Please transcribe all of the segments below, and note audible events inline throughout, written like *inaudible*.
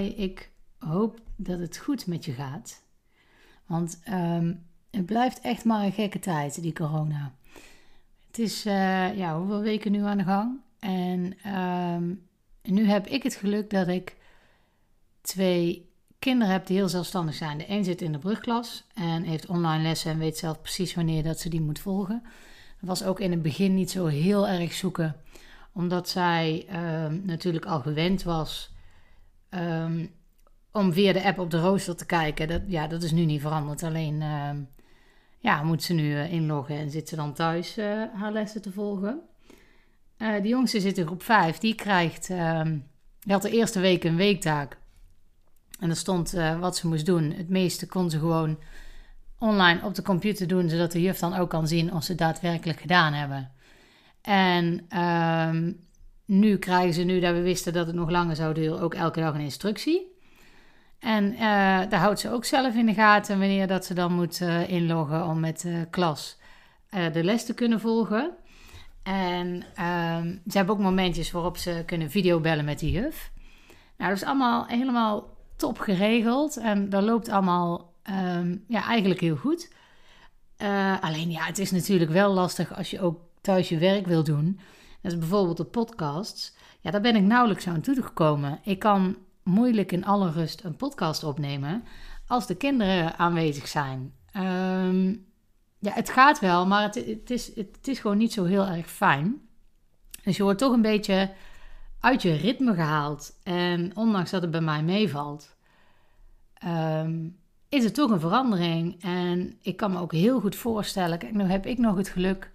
Ik hoop dat het goed met je gaat. Want ehm, het blijft echt maar een gekke tijd, die corona. Het is, uh, ja, hoeveel weken nu aan de gang? En ehm, nu heb ik het geluk dat ik twee kinderen heb die heel zelfstandig zijn. De een zit in de brugklas en heeft online lessen en weet zelf precies wanneer dat ze die moet volgen. Was ook in het begin niet zo heel erg zoeken, omdat zij ehm, natuurlijk al gewend was um, om via de app op de rooster te kijken. Dat, ja, dat is nu niet veranderd. Alleen ehm, ja, moet ze nu uh, inloggen en zit ze dan thuis uh, haar lessen te volgen. Uh, de jongste zit in groep 5. Die krijgt, die had de eerste week een weektaak. En er stond wat ze moest doen. Het meeste kon ze gewoon online op de computer doen, zodat de juf dan ook kan zien of ze daadwerkelijk gedaan hebben. En nu krijgen ze, nu dat we wisten dat het nog langer zou duren, ook elke dag een instructie. En uh, daar houdt ze ook zelf in de gaten wanneer dat ze dan moet uh, inloggen om met de klas uh, de les te kunnen volgen. En ehm, ze hebben ook momentjes waarop ze kunnen videobellen met die juf. Nou, dat is allemaal helemaal top geregeld en dat loopt allemaal um, ja, eigenlijk heel goed. alleen ja, het is natuurlijk wel lastig als je ook thuis je werk wil doen. Dus bijvoorbeeld de podcasts. Ja, daar ben ik nauwelijks aan toegekomen. Ik kan moeilijk in alle rust een podcast opnemen als de kinderen aanwezig zijn. Um, ja, het gaat wel, maar het, het, is, het, is gewoon niet zo heel erg fijn. Dus je wordt toch een beetje uit je ritme gehaald. En ondanks dat het bij mij meevalt, um, is het toch een verandering. En ik kan me ook heel goed voorstellen. Kijk, nu heb ik nog het geluk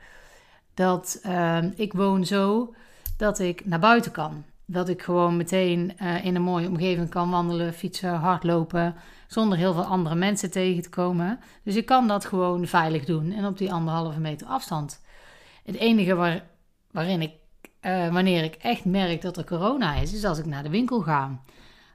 dat uh, ik woon zo dat ik naar buiten kan. Dat ik gewoon meteen uh, in een mooie omgeving kan wandelen, fietsen, hardlopen, zonder heel veel andere mensen tegen te komen. Dus ik kan dat gewoon veilig doen en op die anderhalve meter afstand. Het enige waar, waarin ik, uh, wanneer ik echt merk dat er corona is, is als ik naar de winkel ga.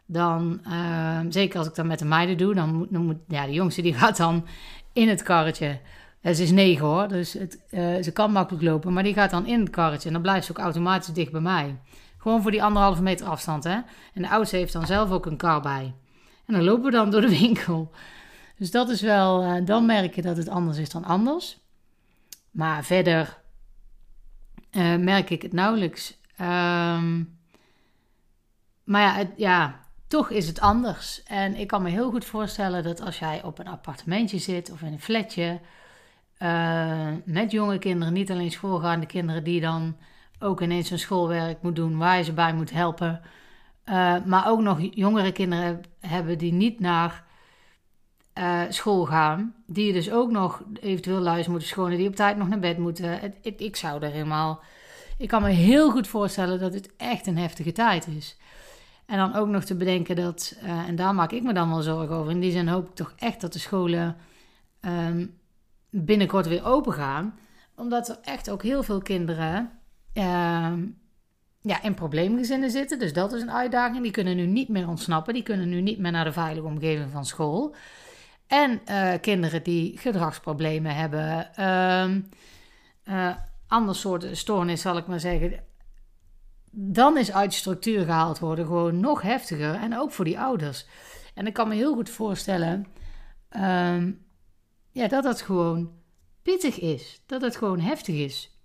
Dan, uh, zeker als ik dat met de meiden doe, dan moet, dan moet ja, de jongste die *laughs* gaat dan in het karretje ze is negen hoor, dus het, uh, ze kan makkelijk lopen. Maar die gaat dan in het karretje en dan blijft ze ook automatisch dicht bij mij. Gewoon voor die anderhalve meter afstand, hè. En de oudste heeft dan zelf ook een kar bij. En dan lopen we dan door de winkel. Dus dat is wel, uh, dan merk je dat het anders is dan anders. Maar verder uh, merk ik het nauwelijks. Um, maar ja, het, ja, toch is het anders. En ik kan me heel goed voorstellen dat als jij op een appartementje zit of in een flatje uh, met jonge kinderen, niet alleen schoolgaande kinderen die dan ook ineens hun schoolwerk moet doen, waar je ze bij moet helpen. Uh, maar ook nog jongere kinderen hebben die niet naar uh, school gaan. Die dus ook nog eventueel thuis moeten schonen, die op tijd nog naar bed moeten. Ik, ik zou er helemaal. Ik kan me heel goed voorstellen dat het echt een heftige tijd is. En dan ook nog te bedenken dat, en daar maak ik me dan wel zorgen over. In die zin hoop ik toch echt dat de scholen um, binnenkort weer open gaan. Omdat er echt ook heel veel kinderen uh, ja, in probleemgezinnen zitten. Dus dat is een uitdaging. Die kunnen nu niet meer ontsnappen. Die kunnen nu niet meer naar de veilige omgeving van school. En uh, kinderen die gedragsproblemen hebben. Uh, uh, ander soort stoornis, zal ik maar zeggen. Dan is uit structuur gehaald worden gewoon nog heftiger. En ook voor die ouders. En ik kan me heel goed voorstellen ehm, ja, dat dat gewoon pittig is. Dat het gewoon heftig is.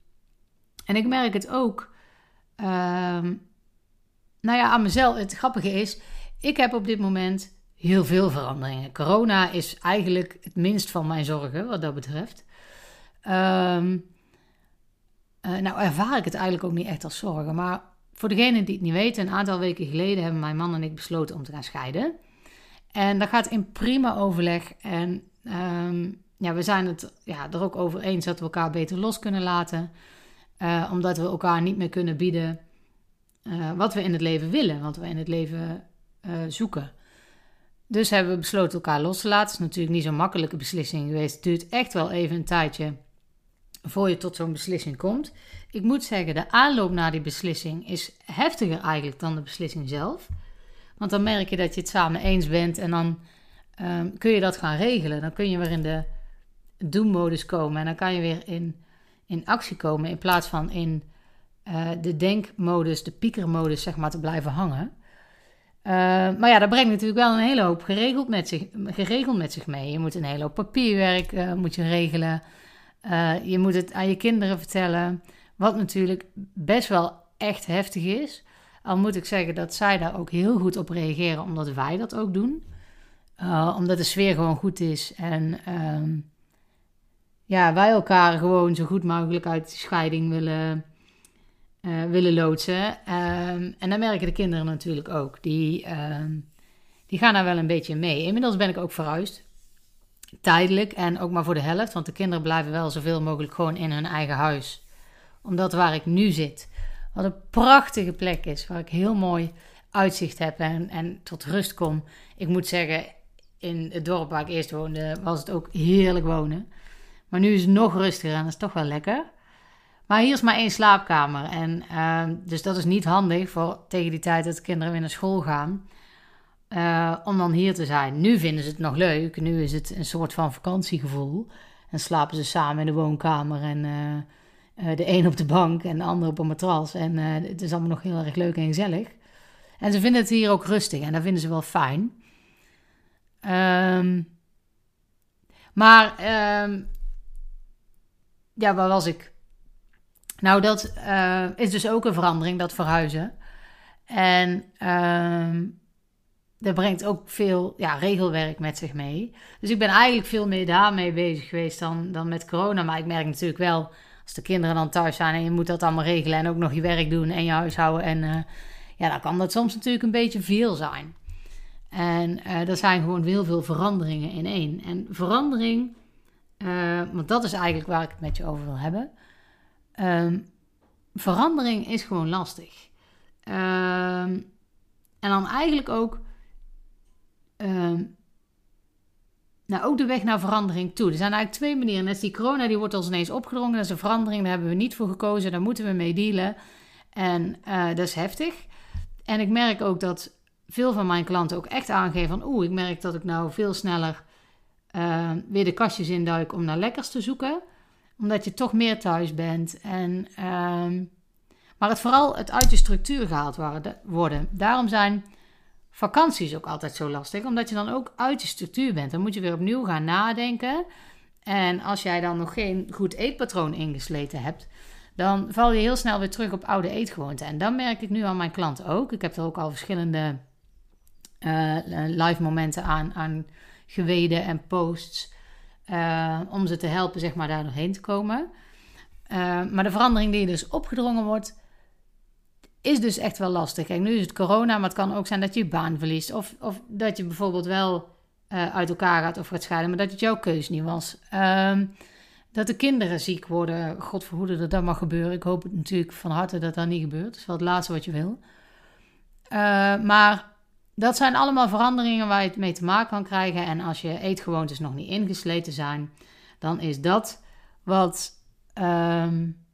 En ik merk het ook. Uh, nou ja, aan mezelf. Het grappige is, ik heb op dit moment heel veel veranderingen. Corona is eigenlijk het minst van mijn zorgen wat dat betreft. Um, uh, nou ervaar ik het eigenlijk ook niet echt als zorgen. Maar voor degenen die het niet weten, een aantal weken geleden hebben mijn man en ik besloten om te gaan scheiden. En dat gaat in prima overleg. En um, ja, we zijn het ja, er ook over eens dat we elkaar beter los kunnen laten. Uh, omdat we elkaar niet meer kunnen bieden uh, wat we in het leven willen, wat we in het leven uh, zoeken. Dus hebben we besloten elkaar los te laten. Het is natuurlijk niet zo'n makkelijke beslissing geweest. Het duurt echt wel even een tijdje voor je tot zo'n beslissing komt. Ik moet zeggen, de aanloop naar die beslissing is heftiger eigenlijk dan de beslissing zelf. Want dan merk je dat je het samen eens bent en dan um, kun je dat gaan regelen. Dan kun je weer in de doen-modus komen en dan kan je weer in, in actie komen in plaats van in uh, de denkmodus, de piekermodus, zeg maar, te blijven hangen. maar ja, dat brengt natuurlijk wel een hele hoop geregeld met zich, geregeld met zich mee. Je moet een hele hoop papierwerk moet je regelen. je moet het aan je kinderen vertellen. Wat natuurlijk best wel echt heftig is. Al moet ik zeggen dat zij daar ook heel goed op reageren, omdat wij dat ook doen. Uh, omdat de sfeer gewoon goed is. En uh, ja, wij elkaar gewoon zo goed mogelijk uit de scheiding willen, uh, willen loodsen. Um, en dan merken de kinderen natuurlijk ook. Die, ehm, die gaan daar wel een beetje mee. Inmiddels ben ik ook verhuisd. Tijdelijk en ook maar voor de helft. Want de kinderen blijven wel zoveel mogelijk gewoon in hun eigen huis. Omdat waar ik nu zit, wat een prachtige plek is. Waar ik heel mooi uitzicht heb en, en tot rust kom. Ik moet zeggen, in het dorp waar ik eerst woonde, was het ook heerlijk wonen. Maar nu is het nog rustiger en dat is toch wel lekker. Maar hier is maar één slaapkamer. En, uh, dus dat is niet handig voor tegen die tijd dat de kinderen weer naar school gaan. Uh, om dan hier te zijn. Nu vinden ze het nog leuk. Nu is het een soort van vakantiegevoel. En slapen ze samen in de woonkamer. En uh, de een op de bank en de ander op een matras. En het is allemaal nog heel erg leuk en gezellig. En ze vinden het hier ook rustig. En dat vinden ze wel fijn. Um, maar, um, ja, waar was ik? Nou, dat uh, is dus ook een verandering, dat verhuizen. En um, dat brengt ook veel ja, regelwerk met zich mee. Dus ik ben eigenlijk veel meer daarmee bezig geweest dan, dan met corona. Maar ik merk natuurlijk wel, als de kinderen dan thuis zijn en je moet dat allemaal regelen en ook nog je werk doen en je huishouden. En uh, ja, dan kan dat soms natuurlijk een beetje veel zijn. En uh, er zijn gewoon heel veel veranderingen in één. En verandering, uh, want dat is eigenlijk waar ik het met je over wil hebben. Um, verandering is gewoon lastig. Um, en dan eigenlijk ook, um, nou ook de weg naar verandering toe. Er zijn eigenlijk twee manieren. Net die corona, die wordt ons ineens opgedrongen. Dat is een verandering, daar hebben we niet voor gekozen. Daar moeten we mee dealen. En uh, dat is heftig. En ik merk ook dat veel van mijn klanten ook echt aangeven van... oeh, ik merk dat ik nou veel sneller uh, weer de kastjes induik om naar lekkers te zoeken. Omdat je toch meer thuis bent. En, uh, maar het vooral het uit je structuur gehaald worden. Daarom zijn vakanties ook altijd zo lastig. Omdat je dan ook uit je structuur bent. Dan moet je weer opnieuw gaan nadenken. En als jij dan nog geen goed eetpatroon ingesleten hebt dan val je heel snel weer terug op oude eetgewoonten. En dan merk ik nu aan mijn klanten ook. Ik heb er ook al verschillende uh, live momenten aan, aan geweden en posts. Uh, om ze te helpen, zeg maar, daar doorheen te komen. Maar de verandering die dus opgedrongen wordt, is dus echt wel lastig. Kijk, nu is het corona, maar het kan ook zijn dat je je baan verliest. Of, of dat je bijvoorbeeld wel uit elkaar gaat of gaat scheiden, maar dat het jouw keus niet was. Uh, dat de kinderen ziek worden, God verhoede dat dat mag gebeuren. Ik hoop natuurlijk van harte dat dat niet gebeurt. Dat is wel het laatste wat je wil. maar dat zijn allemaal veranderingen waar je het mee te maken kan krijgen. En als je eetgewoontes nog niet ingesleten zijn, dan is dat wat um,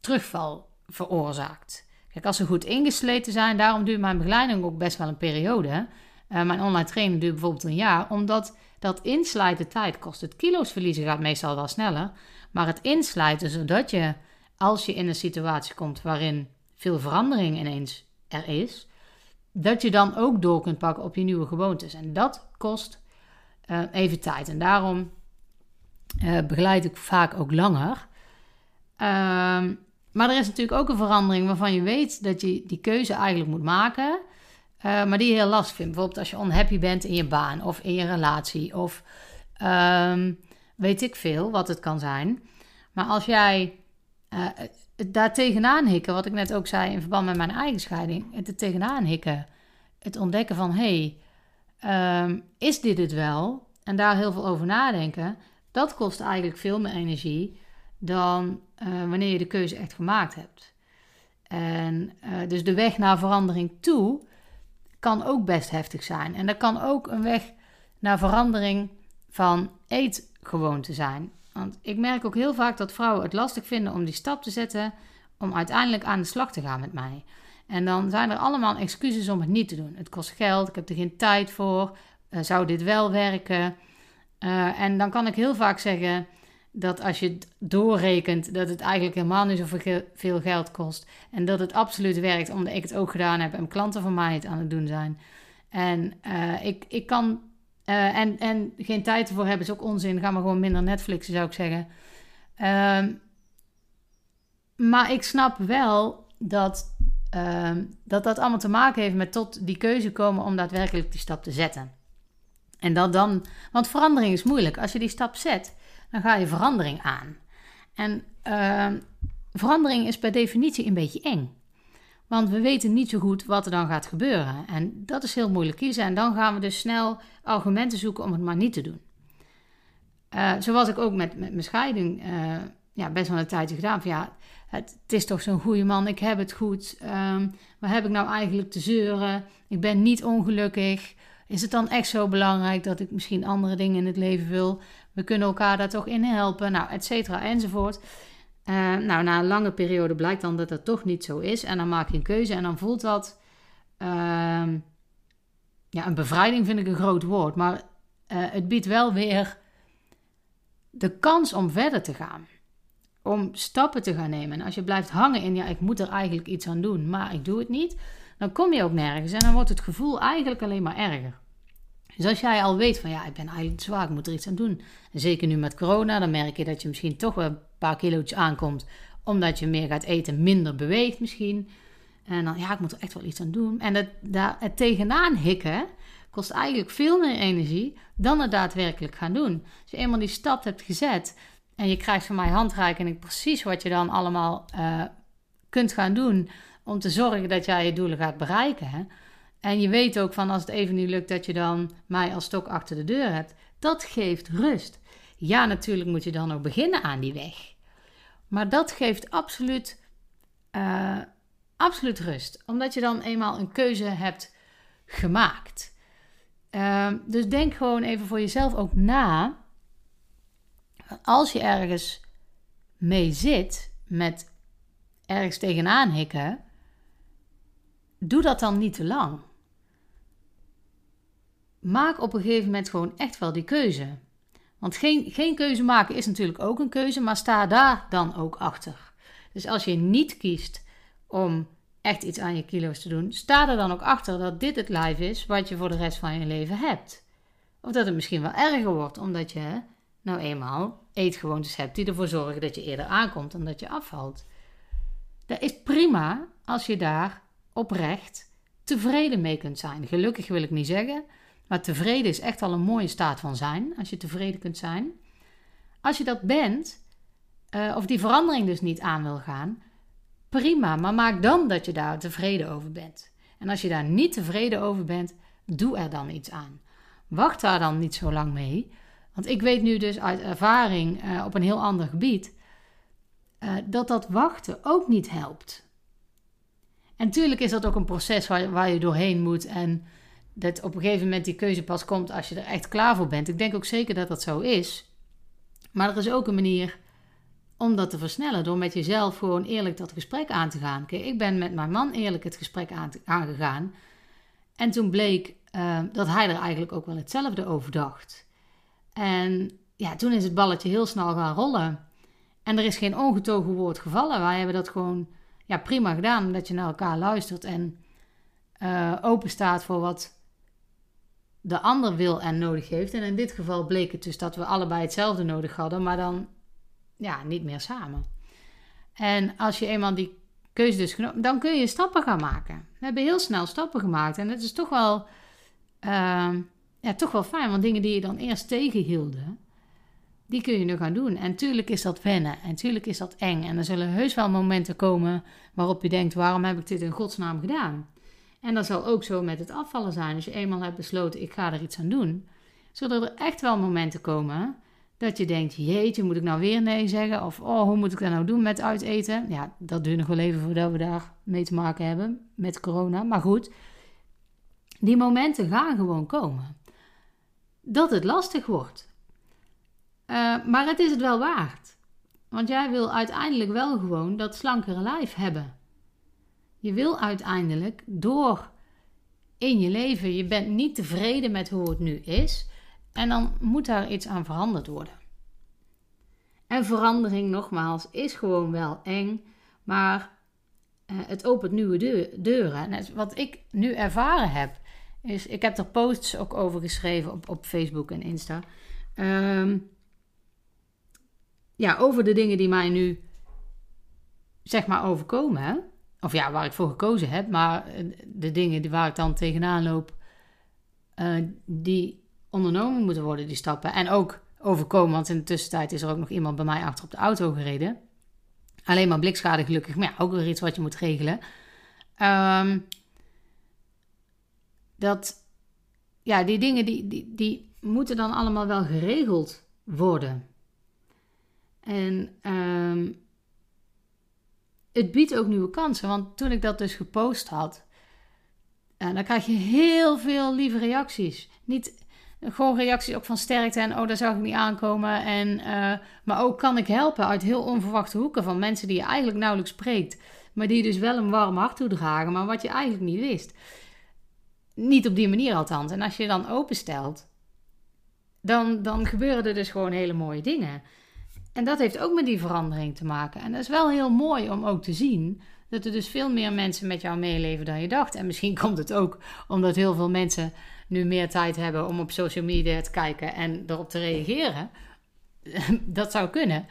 terugval veroorzaakt. Kijk, als ze goed ingesleten zijn, daarom duurt mijn begeleiding ook best wel een periode. Uh, mijn online training duurt bijvoorbeeld een jaar, omdat dat inslijten tijd kost. Het kilo's verliezen gaat meestal wel sneller, maar het inslijten, zodat je als je in een situatie komt waarin veel verandering ineens er is, dat je dan ook door kunt pakken op je nieuwe gewoontes. En dat kost uh, even tijd. En daarom uh, begeleid ik vaak ook langer. Uh, maar er is natuurlijk ook een verandering waarvan je weet dat je die keuze eigenlijk moet maken. Uh, maar die je heel lastig vindt. Bijvoorbeeld als je onhappy bent in je baan of in je relatie. Of ehm, weet ik veel wat het kan zijn. Maar als jij daar tegenaan hikken, wat ik net ook zei in verband met mijn eigen scheiding, het tegenaan hikken, het ontdekken van hé, hey, um, is dit het wel? En daar heel veel over nadenken, dat kost eigenlijk veel meer energie dan uh, wanneer je de keuze echt gemaakt hebt. En uh, dus de weg naar verandering toe kan ook best heftig zijn. En dat kan ook een weg naar verandering van eetgewoonte zijn. Want ik merk ook heel vaak dat vrouwen het lastig vinden om die stap te zetten om uiteindelijk aan de slag te gaan met mij. En dan zijn er allemaal excuses om het niet te doen. Het kost geld, ik heb er geen tijd voor, uh, zou dit wel werken? Uh, en dan kan ik heel vaak zeggen dat als je doorrekent, dat het eigenlijk helemaal niet zoveel geld kost. En dat het absoluut werkt, omdat ik het ook gedaan heb en klanten van mij het aan het doen zijn. En uh, ik, ik kan. Uh, en, en geen tijd ervoor hebben is ook onzin. Ga maar gewoon minder Netflixen, zou ik zeggen. Uh, maar ik snap wel dat, ehm, dat dat allemaal te maken heeft met tot die keuze komen om daadwerkelijk die stap te zetten. En dat dan, want verandering is moeilijk. Als je die stap zet, dan ga je verandering aan. En uh, verandering is per definitie een beetje eng. Want we weten niet zo goed wat er dan gaat gebeuren. En dat is heel moeilijk kiezen. En dan gaan we dus snel argumenten zoeken om het maar niet te doen. Uh, zo was ik ook met, met mijn scheiding uh, ja, best wel een tijdje gedaan. Van, ja, het, is toch zo'n goede man, ik heb het goed. Um, wat heb ik nou eigenlijk te zeuren? Ik ben niet ongelukkig. Is het dan echt zo belangrijk dat ik misschien andere dingen in het leven wil? We kunnen elkaar daar toch in helpen, nou, et cetera, enzovoort. Uh, nou, na een lange periode blijkt dan dat dat toch niet zo is. En dan maak je een keuze en dan voelt dat... Uh, ja, een bevrijding vind ik een groot woord. Maar uh, het biedt wel weer de kans om verder te gaan. Om stappen te gaan nemen. En als je blijft hangen in, ja, ik moet er eigenlijk iets aan doen, maar ik doe het niet. Dan kom je ook nergens en dan wordt het gevoel eigenlijk alleen maar erger. Dus als jij al weet van ja, ik ben eigenlijk zwaar, ik moet er iets aan doen. En zeker nu met corona, dan merk je dat je misschien toch wel paar kilo's aankomt. Omdat je meer gaat eten, minder beweegt misschien. En dan ja, ik moet er echt wel iets aan doen. En het, daar, het tegenaan hikken kost eigenlijk veel meer energie dan het daadwerkelijk gaan doen. Als je eenmaal die stap hebt gezet en je krijgt van mij handreiking precies wat je dan allemaal uh, kunt gaan doen om te zorgen dat jij je doelen gaat bereiken. En je weet ook van als het even niet lukt dat je dan mij als stok achter de deur hebt. Dat geeft rust. Ja, natuurlijk moet je dan ook beginnen aan die weg. Maar dat geeft absoluut, uh, absoluut rust. Omdat je dan eenmaal een keuze hebt gemaakt. Uh, dus denk gewoon even voor jezelf ook na. Als je ergens mee zit met ergens tegenaan hikken, doe dat dan niet te lang maak op een gegeven moment gewoon echt wel die keuze. Want geen, geen keuze maken is natuurlijk ook een keuze, maar sta daar dan ook achter. Dus als je niet kiest om echt iets aan je kilo's te doen, sta er dan ook achter dat dit het life is wat je voor de rest van je leven hebt. Of dat het misschien wel erger wordt, omdat je nou eenmaal eetgewoontes hebt die ervoor zorgen dat je eerder aankomt dan dat je afvalt. Dat is prima als je daar oprecht tevreden mee kunt zijn. Gelukkig wil ik niet zeggen, maar tevreden is echt al een mooie staat van zijn, als je tevreden kunt zijn. Als je dat bent, uh, of die verandering dus niet aan wil gaan, prima, maar maak dan dat je daar tevreden over bent. En als je daar niet tevreden over bent, doe er dan iets aan. Wacht daar dan niet zo lang mee. Want ik weet nu dus uit ervaring uh, op een heel ander gebied uh, dat dat wachten ook niet helpt. En natuurlijk is dat ook een proces waar, waar je doorheen moet en dat op een gegeven moment die keuze pas komt als je er echt klaar voor bent. Ik denk ook zeker dat dat zo is. Maar er is ook een manier om dat te versnellen door met jezelf gewoon eerlijk dat gesprek aan te gaan. Kijk, ik ben met mijn man eerlijk het gesprek aan aangegaan. En toen bleek uh, dat hij er eigenlijk ook wel hetzelfde over dacht. En ja, toen is het balletje heel snel gaan rollen. En er is geen ongetogen woord gevallen. Wij hebben dat gewoon ja, prima gedaan, omdat je naar elkaar luistert en uh, open staat voor wat de ander wil en nodig heeft. En in dit geval bleek het dus dat we allebei hetzelfde nodig hadden, maar dan ja, niet meer samen. En als je eenmaal die keuze dus genomen, dan kun je stappen gaan maken. We hebben heel snel stappen gemaakt en het is toch wel, uh, ja, toch wel fijn, want dingen die je dan eerst tegenhielden, die kun je nu gaan doen. En tuurlijk is dat wennen en tuurlijk is dat eng. En er zullen heus wel momenten komen waarop je denkt, waarom heb ik dit in godsnaam gedaan? En dat zal ook zo met het afvallen zijn. Als je eenmaal hebt besloten, ik ga er iets aan doen, zullen er echt wel momenten komen dat je denkt, jeetje, moet ik nou weer nee zeggen? Of, oh, hoe moet ik dat nou doen met uiteten? Ja, dat duurt nog wel even voordat we daar mee te maken hebben met corona. Maar goed, die momenten gaan gewoon komen. Dat het lastig wordt. Uh, maar het is het wel waard. Want jij wil uiteindelijk wel gewoon dat slankere lijf hebben. Je wil uiteindelijk door in je leven, je bent niet tevreden met hoe het nu is. En dan moet daar iets aan veranderd worden. En verandering, nogmaals, is gewoon wel eng. Maar uh, het opent nieuwe deuren. En wat ik nu ervaren heb, is, ik heb er posts ook over geschreven op, op Facebook en Insta. Ehm, ja, over de dingen die mij nu zeg maar overkomen. Of ja, waar ik voor gekozen heb. Maar de dingen waar ik dan tegenaan loop, uh, die ondernomen moeten worden, die stappen. En ook overkomen, want in de tussentijd is er ook nog iemand bij mij achter op de auto gereden. Alleen maar blikschade gelukkig, maar ja, ook weer iets wat je moet regelen. Um, dat, ja, die dingen die, die, die moeten dan allemaal wel geregeld worden. En um, het biedt ook nieuwe kansen. Want toen ik dat dus gepost had, eh, dan krijg je heel veel lieve reacties. Niet gewoon reacties ook van sterkte en oh, daar zag ik niet aankomen. En, uh, maar ook kan ik helpen uit heel onverwachte hoeken van mensen die je eigenlijk nauwelijks spreekt. Maar die dus wel een warm hart toedragen, maar wat je eigenlijk niet wist. Niet op die manier althans. En als je dan openstelt, dan, dan gebeuren er dus gewoon hele mooie dingen. En dat heeft ook met die verandering te maken. En dat is wel heel mooi om ook te zien dat er dus veel meer mensen met jou meeleven dan je dacht. En misschien *laughs* komt het ook omdat heel veel mensen nu meer tijd hebben om op social media te kijken en erop te reageren. *laughs* dat zou kunnen.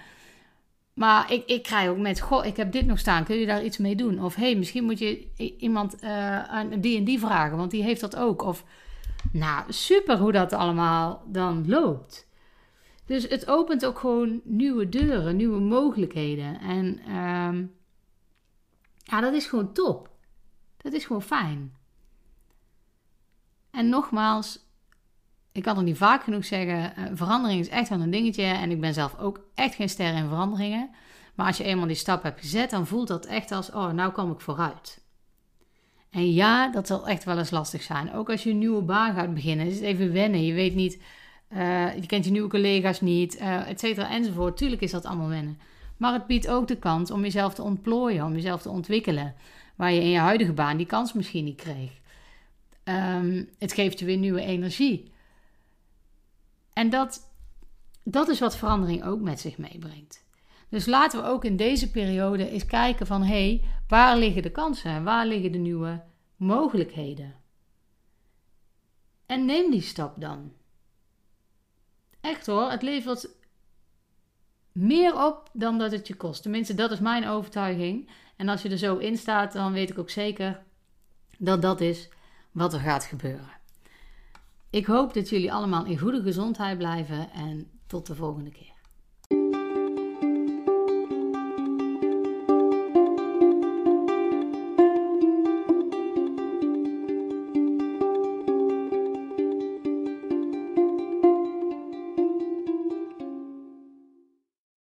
Maar ik, ik krijg ook met, goh, ik heb dit nog staan, kun je daar iets mee doen? Of hey, misschien moet je iemand uh, die en die vragen, want die heeft dat ook. Of, nou, super hoe dat allemaal dan loopt. Dus het opent ook gewoon nieuwe deuren, nieuwe mogelijkheden. En ehm, ja, dat is gewoon top. Dat is gewoon fijn. En nogmaals, ik kan het niet vaak genoeg zeggen, uh, verandering is echt wel een dingetje. En ik ben zelf ook echt geen ster in veranderingen. Maar als je eenmaal die stap hebt gezet, dan voelt dat echt als, oh, nou kom ik vooruit. En ja, dat zal echt wel eens lastig zijn. Ook als je een nieuwe baan gaat beginnen, is het even wennen. Je weet niet, uh, je kent je nieuwe collega's niet, uh, et cetera, enzovoort. Tuurlijk is dat allemaal wennen. Maar het biedt ook de kans om jezelf te ontplooien, om jezelf te ontwikkelen. Waar je in je huidige baan die kans misschien niet kreeg. Um, het geeft je weer nieuwe energie. En dat, dat is wat verandering ook met zich meebrengt. Dus laten we ook in deze periode eens kijken van... hé, hey, waar liggen de kansen en waar liggen de nieuwe mogelijkheden? En neem die stap dan. Echt hoor, het levert meer op dan dat het je kost. Tenminste, dat is mijn overtuiging. En als je er zo in staat, dan weet ik ook zeker dat dat is wat er gaat gebeuren. Ik hoop dat jullie allemaal in goede gezondheid blijven en tot de volgende keer.